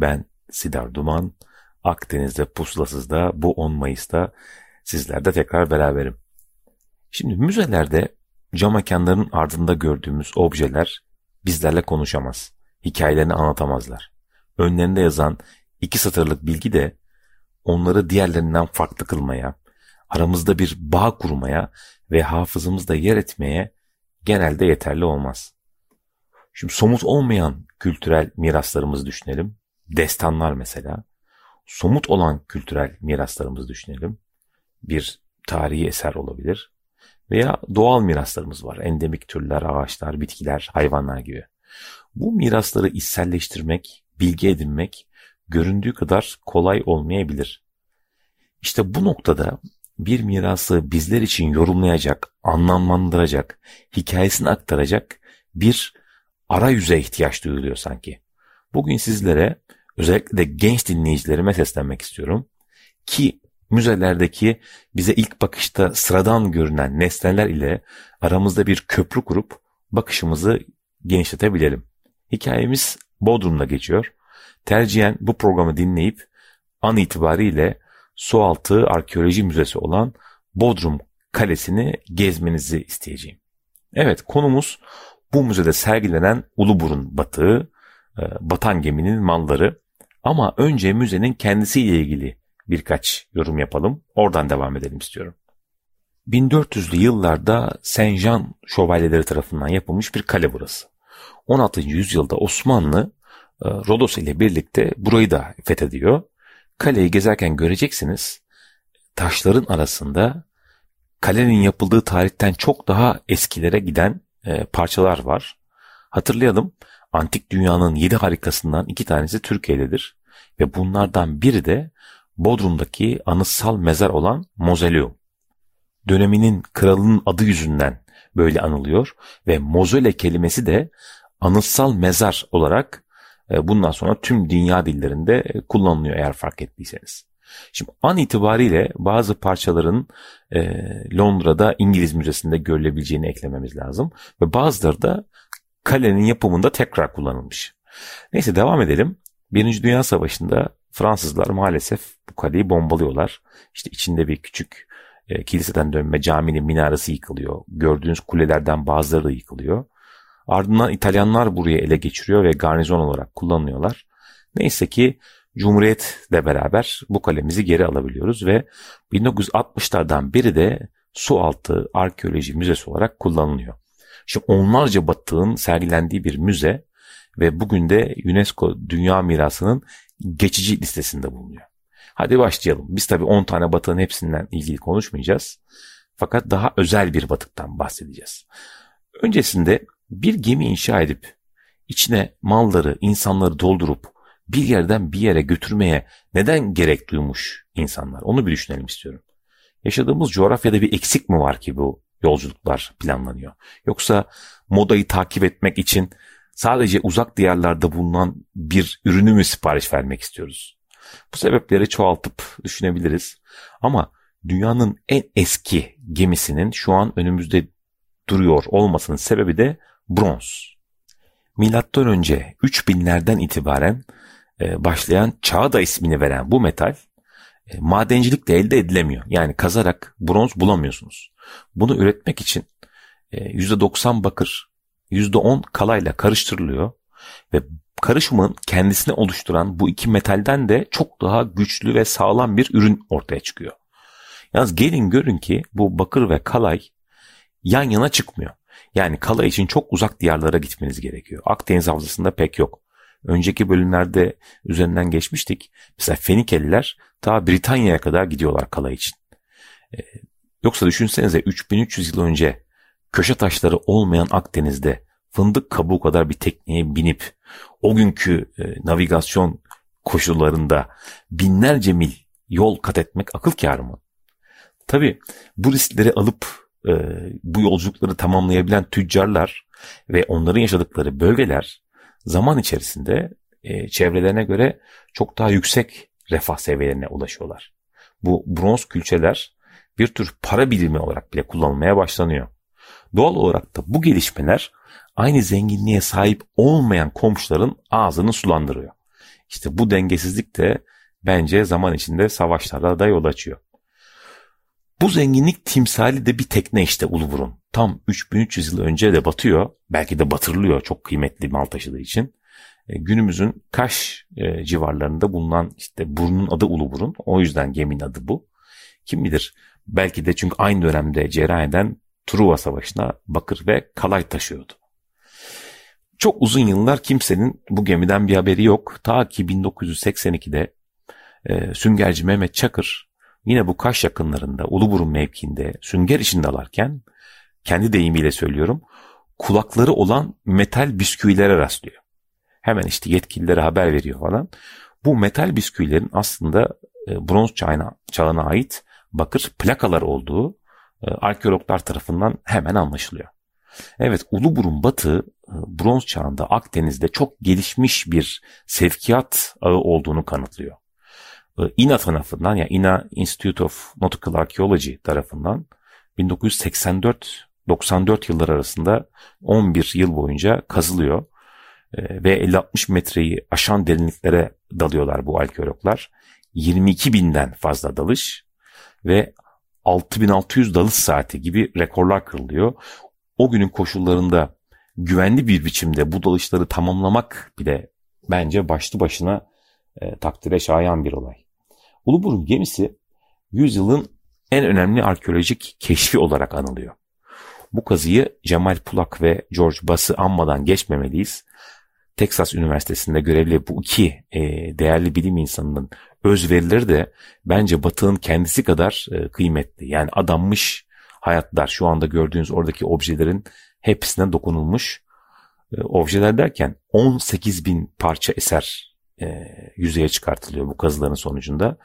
Ben Sidar Duman. Akdeniz'de Pusulasız'da bu 10 Mayıs'ta sizlerle tekrar beraberim. Şimdi müzelerde cam mekanların ardında gördüğümüz objeler bizlerle konuşamaz. Hikayelerini anlatamazlar. Önlerinde yazan iki satırlık bilgi de onları diğerlerinden farklı kılmaya, aramızda bir bağ kurmaya ve hafızamızda yer etmeye genelde yeterli olmaz. Şimdi somut olmayan kültürel miraslarımızı düşünelim. Destanlar mesela. Somut olan kültürel miraslarımızı düşünelim. Bir tarihi eser olabilir. Veya doğal miraslarımız var. Endemik türler, ağaçlar, bitkiler, hayvanlar gibi. Bu mirasları içselleştirmek, bilgi edinmek göründüğü kadar kolay olmayabilir. İşte bu noktada bir mirası bizler için yorumlayacak, anlamlandıracak, hikayesini aktaracak bir arayüze ihtiyaç duyuluyor sanki. Bugün sizlere özellikle de genç dinleyicilerime seslenmek istiyorum. Ki müzelerdeki bize ilk bakışta sıradan görünen nesneler ile aramızda bir köprü kurup bakışımızı genişletebilelim. Hikayemiz Bodrum'da geçiyor. Tercihen bu programı dinleyip an itibariyle Sualtı Arkeoloji Müzesi olan Bodrum Kalesi'ni gezmenizi isteyeceğim. Evet konumuz bu müzede sergilenen Uluburun batığı, e, batan geminin malları. Ama önce müzenin kendisiyle ilgili birkaç yorum yapalım. Oradan devam edelim istiyorum. 1400'lü yıllarda Saint Jean şövalyeleri tarafından yapılmış bir kale burası. 16. yüzyılda Osmanlı e, Rodos ile birlikte burayı da fethediyor. Kaleyi gezerken göreceksiniz taşların arasında kalenin yapıldığı tarihten çok daha eskilere giden e, parçalar var. Hatırlayalım antik dünyanın yedi harikasından iki tanesi Türkiye'dedir. Ve bunlardan biri de Bodrum'daki anıtsal mezar olan Mozoleum. Döneminin kralının adı yüzünden böyle anılıyor ve mozole kelimesi de anıtsal mezar olarak e, bundan sonra tüm dünya dillerinde kullanılıyor eğer fark ettiyseniz. Şimdi an itibariyle bazı parçaların e, Londra'da İngiliz Müzesi'nde görülebileceğini eklememiz lazım. Ve bazıları da kalenin yapımında tekrar kullanılmış. Neyse devam edelim. Birinci Dünya Savaşı'nda Fransızlar maalesef bu kaleyi bombalıyorlar. İşte içinde bir küçük e, kiliseden dönme caminin minaresi yıkılıyor. Gördüğünüz kulelerden bazıları da yıkılıyor. Ardından İtalyanlar buraya ele geçiriyor ve garnizon olarak kullanıyorlar. Neyse ki Cumhuriyetle beraber bu kalemizi geri alabiliyoruz ve 1960'lardan biri de Sualtı Arkeoloji Müzesi olarak kullanılıyor. Şimdi onlarca batığın sergilendiği bir müze ve bugün de UNESCO Dünya Mirası'nın geçici listesinde bulunuyor. Hadi başlayalım. Biz tabii 10 tane batığın hepsinden ilgili konuşmayacağız. Fakat daha özel bir batıktan bahsedeceğiz. Öncesinde bir gemi inşa edip içine malları, insanları doldurup bir yerden bir yere götürmeye neden gerek duymuş insanlar? Onu bir düşünelim istiyorum. Yaşadığımız coğrafyada bir eksik mi var ki bu yolculuklar planlanıyor? Yoksa modayı takip etmek için sadece uzak diyarlarda bulunan bir ürünü mü sipariş vermek istiyoruz? Bu sebepleri çoğaltıp düşünebiliriz. Ama dünyanın en eski gemisinin şu an önümüzde duruyor olmasının sebebi de bronz. Milattan önce 3000'lerden itibaren e, başlayan çağda ismini veren bu metal e, madencilikle elde edilemiyor. Yani kazarak bronz bulamıyorsunuz. Bunu üretmek için %90 e, bakır, %10 kalayla karıştırılıyor ve karışımın kendisini oluşturan bu iki metalden de çok daha güçlü ve sağlam bir ürün ortaya çıkıyor. Yalnız gelin görün ki bu bakır ve kalay yan yana çıkmıyor. Yani kalay için çok uzak diyarlara gitmeniz gerekiyor. Akdeniz havzasında pek yok. Önceki bölümlerde üzerinden geçmiştik. Mesela Fenikeliler ta Britanya'ya kadar gidiyorlar kala için. Ee, yoksa düşünsenize 3300 yıl önce köşe taşları olmayan Akdeniz'de fındık kabuğu kadar bir tekneye binip o günkü e, navigasyon koşullarında binlerce mil yol kat etmek akıl kârı mı? Tabi bu riskleri alıp e, bu yolculukları tamamlayabilen tüccarlar ve onların yaşadıkları bölgeler zaman içerisinde e, çevrelerine göre çok daha yüksek refah seviyelerine ulaşıyorlar. Bu bronz külçeler bir tür para birimi olarak bile kullanılmaya başlanıyor. Doğal olarak da bu gelişmeler aynı zenginliğe sahip olmayan komşuların ağzını sulandırıyor. İşte bu dengesizlik de bence zaman içinde savaşlara da yol açıyor. Bu zenginlik timsali de bir tekne işte Uluburun. Tam 3300 yıl önce de batıyor. Belki de batırılıyor çok kıymetli mal taşıdığı için. E, günümüzün Kaş e, civarlarında bulunan işte burnun adı Uluburun. O yüzden geminin adı bu. Kim bilir belki de çünkü aynı dönemde cereyan eden Truva Savaşı'na bakır ve kalay taşıyordu. Çok uzun yıllar kimsenin bu gemiden bir haberi yok. Ta ki 1982'de e, süngerci Mehmet Çakır yine bu Kaş yakınlarında Uluburun mevkiinde sünger işinde alarken kendi deyimiyle söylüyorum kulakları olan metal bisküvilere rastlıyor. Hemen işte yetkililere haber veriyor falan. Bu metal bisküvilerin aslında e, bronz çağına, çağına ait bakır plakalar olduğu e, arkeologlar tarafından hemen anlaşılıyor. Evet Uluburun batığı e, bronz çağında Akdeniz'de çok gelişmiş bir sevkiyat ağı olduğunu kanıtlıyor. INA tarafından yani INA Institute of Nautical Archaeology tarafından 1984-94 yıllar arasında 11 yıl boyunca kazılıyor e, ve 50-60 metreyi aşan derinliklere dalıyorlar bu arkeologlar. 22 binden fazla dalış ve 6600 dalış saati gibi rekorlar kırılıyor. O günün koşullarında güvenli bir biçimde bu dalışları tamamlamak bile bence başlı başına e, takdire şayan bir olay. Uluburun gemisi yüzyılın en önemli arkeolojik keşfi olarak anılıyor. Bu kazıyı Cemal Pulak ve George Bass'ı anmadan geçmemeliyiz. Texas Üniversitesi'nde görevli bu iki e, değerli bilim insanının özverileri de bence Batı'nın kendisi kadar e, kıymetli. Yani adanmış hayatlar şu anda gördüğünüz oradaki objelerin hepsine dokunulmuş e, objeler derken 18 bin parça eser e, yüzeye çıkartılıyor bu kazıların sonucunda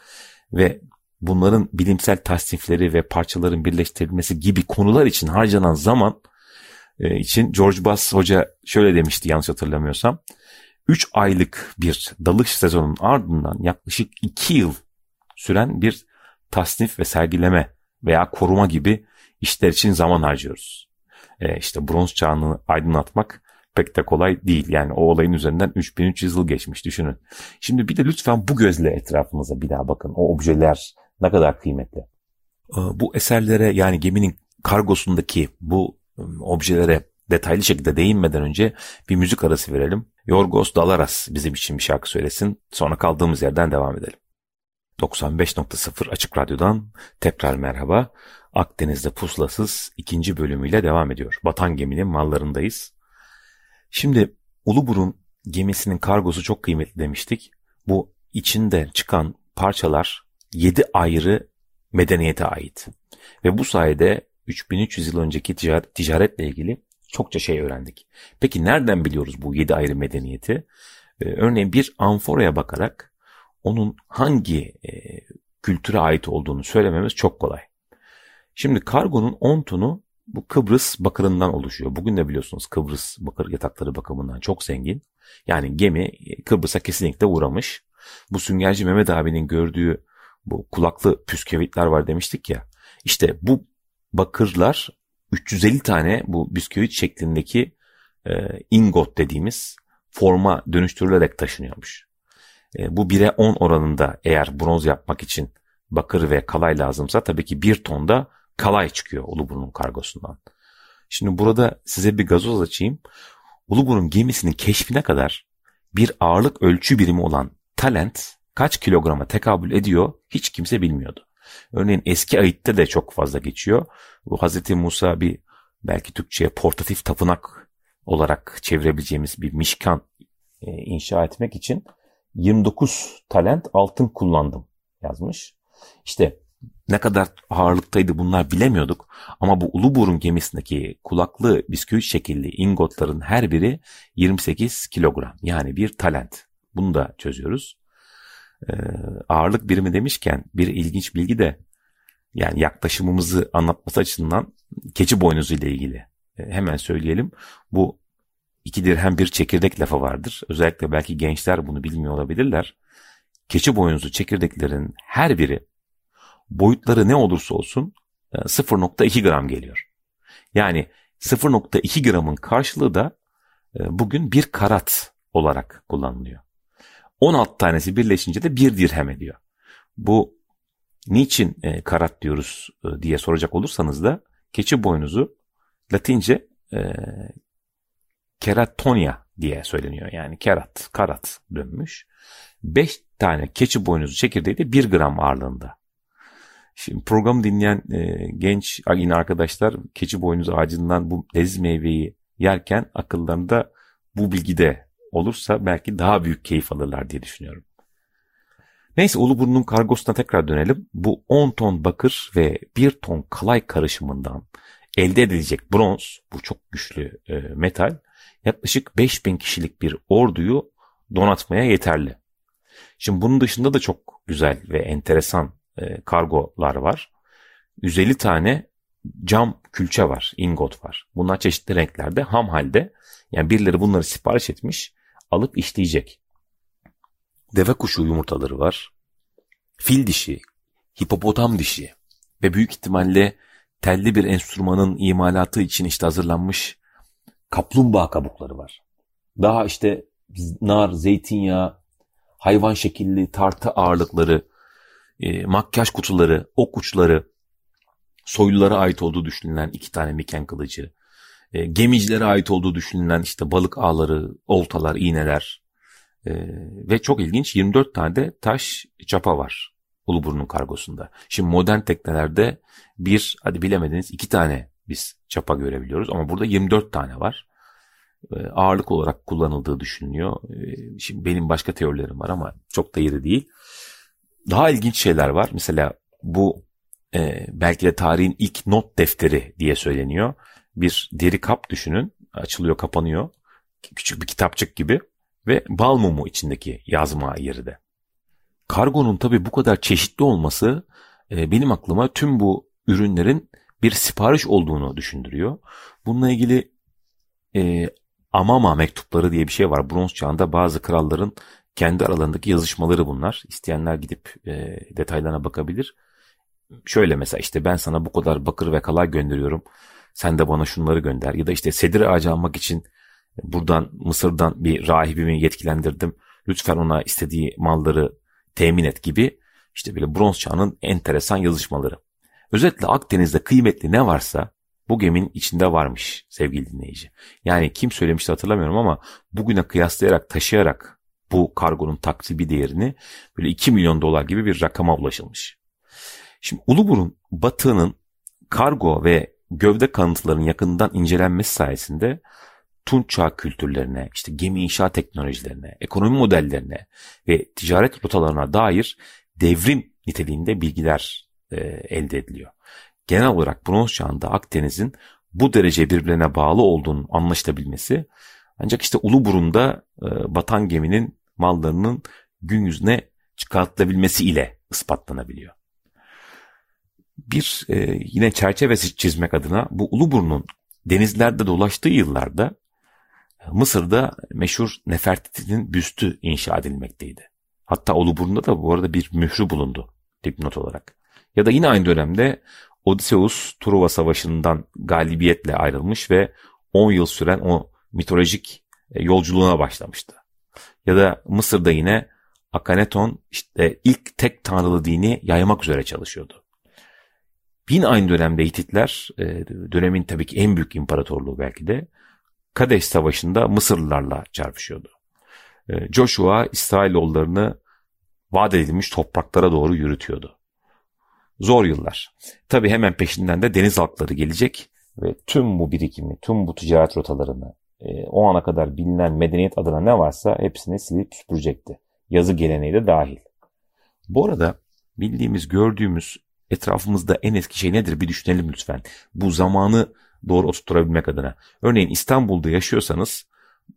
ve bunların bilimsel tasnifleri ve parçaların birleştirilmesi gibi konular için harcanan zaman e, için George Bass hoca şöyle demişti yanlış hatırlamıyorsam. 3 aylık bir dalış sezonunun ardından yaklaşık 2 yıl süren bir tasnif ve sergileme veya koruma gibi işler için zaman harcıyoruz. E, işte bronz çağını aydınlatmak pek de kolay değil. Yani o olayın üzerinden 3300 yıl geçmiş düşünün. Şimdi bir de lütfen bu gözle etrafınıza bir daha bakın. O objeler ne kadar kıymetli. E, bu eserlere yani geminin kargosundaki bu objelere detaylı şekilde değinmeden önce bir müzik arası verelim. Yorgos Dalaras bizim için bir şarkı söylesin. Sonra kaldığımız yerden devam edelim. 95.0 Açık Radyo'dan tekrar merhaba. Akdeniz'de pusulasız ikinci bölümüyle devam ediyor. Batan geminin mallarındayız. Şimdi Uluburun gemisinin kargosu çok kıymetli demiştik. Bu içinde çıkan parçalar 7 ayrı medeniyete ait. Ve bu sayede 3300 yıl önceki ticaret, ticaretle ilgili çokça şey öğrendik. Peki nereden biliyoruz bu 7 ayrı medeniyeti? Ee, örneğin bir amforaya bakarak onun hangi e, kültüre ait olduğunu söylememiz çok kolay. Şimdi kargonun 10 tonu bu Kıbrıs bakırından oluşuyor. Bugün de biliyorsunuz Kıbrıs bakır yatakları bakımından çok zengin. Yani gemi e, Kıbrıs'a kesinlikle uğramış. Bu süngerci Mehmet abinin gördüğü bu kulaklı püskevitler var demiştik ya. İşte bu bakırlar 350 tane bu bisküvit şeklindeki e, ingot dediğimiz forma dönüştürülerek taşınıyormuş. E, bu 1'e 10 oranında eğer bronz yapmak için bakır ve kalay lazımsa tabii ki bir tonda kalay çıkıyor Uluburun kargosundan. Şimdi burada size bir gazoz açayım. Uluburun gemisinin keşfine kadar bir ağırlık ölçü birimi olan talent kaç kilograma tekabül ediyor hiç kimse bilmiyordu. Örneğin eski ayitte de çok fazla geçiyor. Bu Hazreti Musa bir belki Türkçe'ye portatif tapınak olarak çevirebileceğimiz bir mişkan e, inşa etmek için 29 talent altın kullandım yazmış. İşte ne kadar ağırlıktaydı bunlar bilemiyorduk ama bu Uluburun gemisindeki kulaklı bisküvit şekilli ingotların her biri 28 kilogram yani bir talent. Bunu da çözüyoruz. e, ağırlık birimi demişken bir ilginç bilgi de yani yaklaşımımızı anlatması açısından keçi boynuzu ile ilgili e, hemen söyleyelim. Bu iki dirhem bir çekirdek lafı vardır. Özellikle belki gençler bunu bilmiyor olabilirler. Keçi boynuzu çekirdeklerin her biri boyutları ne olursa olsun 0.2 e, gram geliyor. Yani 0.2 gramın karşılığı da e, bugün bir karat olarak kullanılıyor. 16 tanesi birleşince de bir dirhem ediyor. Bu niçin e, karat diyoruz diye soracak olursanız da keçi boynuzu Latince keratonia diye söyleniyor. Yani kerat, karat dönmüş. 5 tane keçi boynuzu çekirdeği de 1 gram ağırlığında. Şimdi programı dinleyen e, genç yine arkadaşlar keçi boynuzu ağacından bu leziz meyveyi yerken akıllarında bu bilgi de olursa belki daha büyük keyif alırlar diye düşünüyorum. Neyse Uluburnu'nun kargosuna tekrar dönelim. Bu 10 ton bakır ve 1 ton kalay karışımından elde edilecek bronz, bu çok güçlü e, metal, yaklaşık 5000 kişilik bir orduyu donatmaya yeterli. Şimdi bunun dışında da çok güzel ve enteresan e, kargolar var. 150 tane cam külçe var, ingot var. Bunlar çeşitli renklerde, ham halde. Yani birileri bunları sipariş etmiş, alıp işleyecek. Deve kuşu yumurtaları var. Fil dişi, hipopotam dişi ve büyük ihtimalle telli bir enstrümanın imalatı için işte hazırlanmış kaplumbağa kabukları var. Daha işte nar, zeytinyağı, hayvan şekilli tartı ağırlıkları, e, makyaj kutuları, ok uçları, soylulara ait olduğu düşünülen iki tane miken kılıcı, e, gemicilere ait olduğu düşünülen işte balık ağları, oltalar, iğneler e, ve çok ilginç 24 tane de taş çapa var Uluburnu'nun kargosunda. Şimdi modern teknelerde bir, hadi bilemediniz iki tane biz çapa görebiliyoruz ama burada 24 tane var. E, ağırlık olarak kullanıldığı düşünülüyor. E, şimdi benim başka teorilerim var ama çok da yeri değil. Daha ilginç şeyler var. Mesela bu e, belki de tarihin ilk not defteri diye söyleniyor. Bir deri kap düşünün. Açılıyor kapanıyor. Küçük bir kitapçık gibi. Ve bal mumu içindeki yazma yeri de. Kargonun tabi bu kadar çeşitli olması e, benim aklıma tüm bu ürünlerin bir sipariş olduğunu düşündürüyor. Bununla ilgili e, Amama mektupları diye bir şey var. Bronz çağında bazı kralların kendi aralarındaki yazışmaları bunlar. İsteyenler gidip e, detaylarına bakabilir. Şöyle mesela işte ben sana bu kadar bakır ve kalay gönderiyorum. Sen de bana şunları gönder. Ya da işte sedir ağacı almak için buradan Mısır'dan bir rahibimi yetkilendirdim. Lütfen ona istediği malları temin et gibi işte böyle bronz çağının enteresan yazışmaları. Özetle Akdeniz'de kıymetli ne varsa bu geminin içinde varmış sevgili dinleyici. Yani kim söylemişti hatırlamıyorum ama bugüne kıyaslayarak taşıyarak bu kargonun taksibi değerini böyle 2 milyon dolar gibi bir rakama ulaşılmış. Şimdi Uluburun batığının kargo ve gövde kanıtlarının yakından incelenmesi sayesinde Tunç çağ kültürlerine, işte gemi inşa teknolojilerine, ekonomi modellerine ve ticaret rotalarına dair devrim niteliğinde bilgiler e, elde ediliyor. Genel olarak bronz çağında Akdeniz'in bu derece birbirine bağlı olduğunu anlaşılabilmesi ancak işte Uluburun'da e, batan geminin mallarının gün yüzüne çıkartılabilmesi ile ispatlanabiliyor. Bir e, yine çerçevesi çizmek adına bu Uluburun'un denizlerde dolaştığı yıllarda Mısır'da meşhur Nefertiti'nin büstü inşa edilmekteydi. Hatta Uluburnu'nda da bu arada bir mührü bulundu dipnot olarak. Ya da yine aynı dönemde Odysseus Truva Savaşı'ndan galibiyetle ayrılmış ve 10 yıl süren o mitolojik e, yolculuğuna başlamıştı. Ya da Mısır'da yine Akhenaton işte ilk tek tanrılı dini yaymak üzere çalışıyordu. Yine aynı dönemde Hititler, e, dönemin tabii ki en büyük imparatorluğu belki de, Kadeş Savaşı'nda Mısırlılarla çarpışıyordu. E, Joshua İsrailoğullarını vaat edilmiş topraklara doğru yürütüyordu. Zor yıllar. Tabii hemen peşinden de deniz halkları gelecek ve tüm bu birikimi, tüm bu ticaret rotalarını, e, o ana kadar bilinen medeniyet adına ne varsa hepsini silip süpürecekti. Yazı geleneği de dahil. Bu arada bildiğimiz, gördüğümüz etrafımızda en eski şey nedir bir düşünelim lütfen. Bu zamanı doğru oturtturabilmek adına. Örneğin İstanbul'da yaşıyorsanız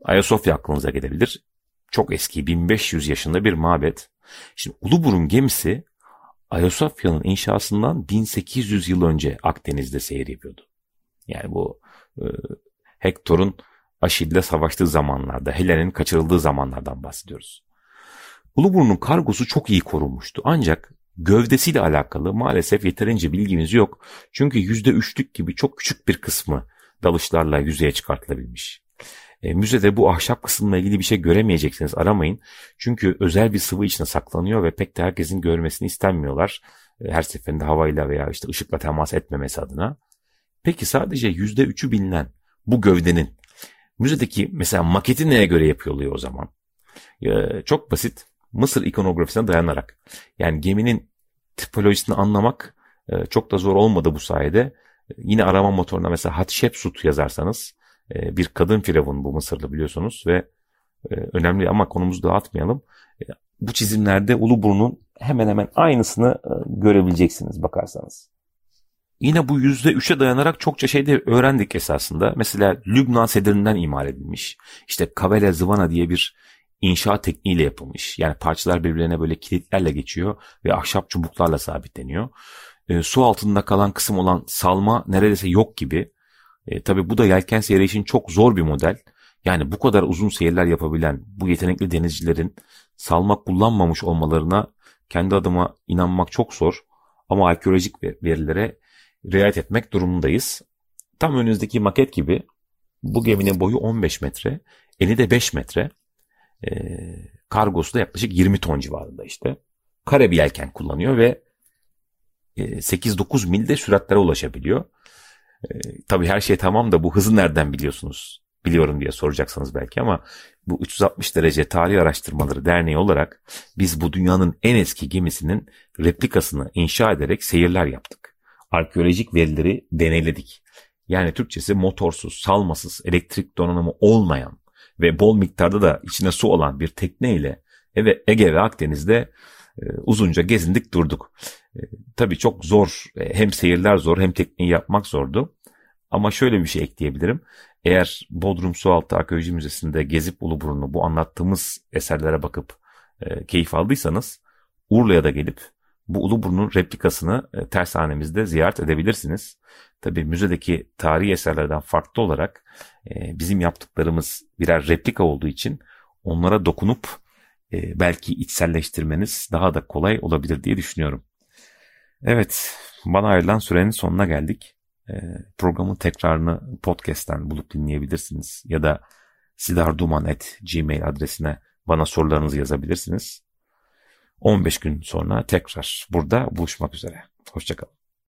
Ayasofya aklınıza gelebilir. Çok eski 1500 yaşında bir mabet. Şimdi Uluburun gemisi Ayasofya'nın inşasından 1800 yıl önce Akdeniz'de seyir yapıyordu. Yani bu e, Hektor'un Aşil'le savaştığı zamanlarda, Helen'in kaçırıldığı zamanlardan bahsediyoruz. Uluburun'un kargosu çok iyi korunmuştu. Ancak gövdesiyle alakalı maalesef yeterince bilgimiz yok. Çünkü %3'lük gibi çok küçük bir kısmı dalışlarla yüzeye çıkartılabilmiş. E, müzede bu ahşap kısımla ilgili bir şey göremeyeceksiniz aramayın. Çünkü özel bir sıvı içine saklanıyor ve pek de herkesin görmesini istenmiyorlar. E, her seferinde havayla veya işte ışıkla temas etmemesi adına. Peki sadece %3'ü bilinen bu gövdenin müzedeki mesela maketi neye göre yapıyor o zaman? E, çok basit. Mısır ikonografisine dayanarak. Yani geminin tipolojisini anlamak e, çok da zor olmadı bu sayede. Yine arama motoruna mesela Hatshepsut yazarsanız e, bir kadın firavun bu Mısırlı biliyorsunuz ve e, önemli ama konumuzu dağıtmayalım. E, bu çizimlerde Uluburnu'nun hemen hemen aynısını görebileceksiniz bakarsanız. Yine bu yüzde üçe dayanarak çokça şey de öğrendik esasında. Mesela Lübnan sedirinden imal edilmiş. İşte Kavele Zıvana diye bir inşa tekniğiyle yapılmış. Yani parçalar birbirlerine böyle kilitlerle geçiyor ve ahşap çubuklarla sabitleniyor. E, su altında kalan kısım olan salma neredeyse yok gibi. E, tabii bu da yelken seyri için çok zor bir model. Yani bu kadar uzun seyirler yapabilen bu yetenekli denizcilerin salma kullanmamış olmalarına kendi adıma inanmak çok zor. Ama arkeolojik verilere riayet etmek durumundayız. Tam önünüzdeki maket gibi bu geminin boyu 15 metre, eni de 5 metre. E, kargosu da yaklaşık 20 ton civarında işte. Kare bir yelken kullanıyor ve e, 8-9 milde süratlere ulaşabiliyor. E, tabii her şey tamam da bu hızı nereden biliyorsunuz? Biliyorum diye soracaksanız belki ama bu 360 derece tarih araştırmaları derneği olarak biz bu dünyanın en eski gemisinin replikasını inşa ederek seyirler yaptık. Arkeolojik verileri deneyledik. Yani Türkçesi motorsuz, salmasız, elektrik donanımı olmayan ve bol miktarda da içine su olan bir tekne ile Ege ve Akdeniz'de e, uzunca gezindik durduk. E, tabii çok zor e, hem seyirler zor hem tekneyi yapmak zordu. Ama şöyle bir şey ekleyebilirim. Eğer Bodrum Sualtı Arkeoloji Müzesi'nde gezip Uluburun'u bu anlattığımız eserlere bakıp keyif aldıysanız Urla'ya da gelip bu Uluburun'un replikasını e, tersanemizde ziyaret edebilirsiniz. Tabii müzedeki tarihi eserlerden farklı olarak e, bizim yaptıklarımız birer replika olduğu için onlara dokunup e, belki içselleştirmeniz daha da kolay olabilir diye düşünüyorum. Evet, bana ayrılan sürenin sonuna geldik. E, programın tekrarını podcast'ten bulup dinleyebilirsiniz ya da sidarduman.gmail adresine bana sorularınızı yazabilirsiniz. 15 gün sonra tekrar burada buluşmak üzere. Hoşçakalın.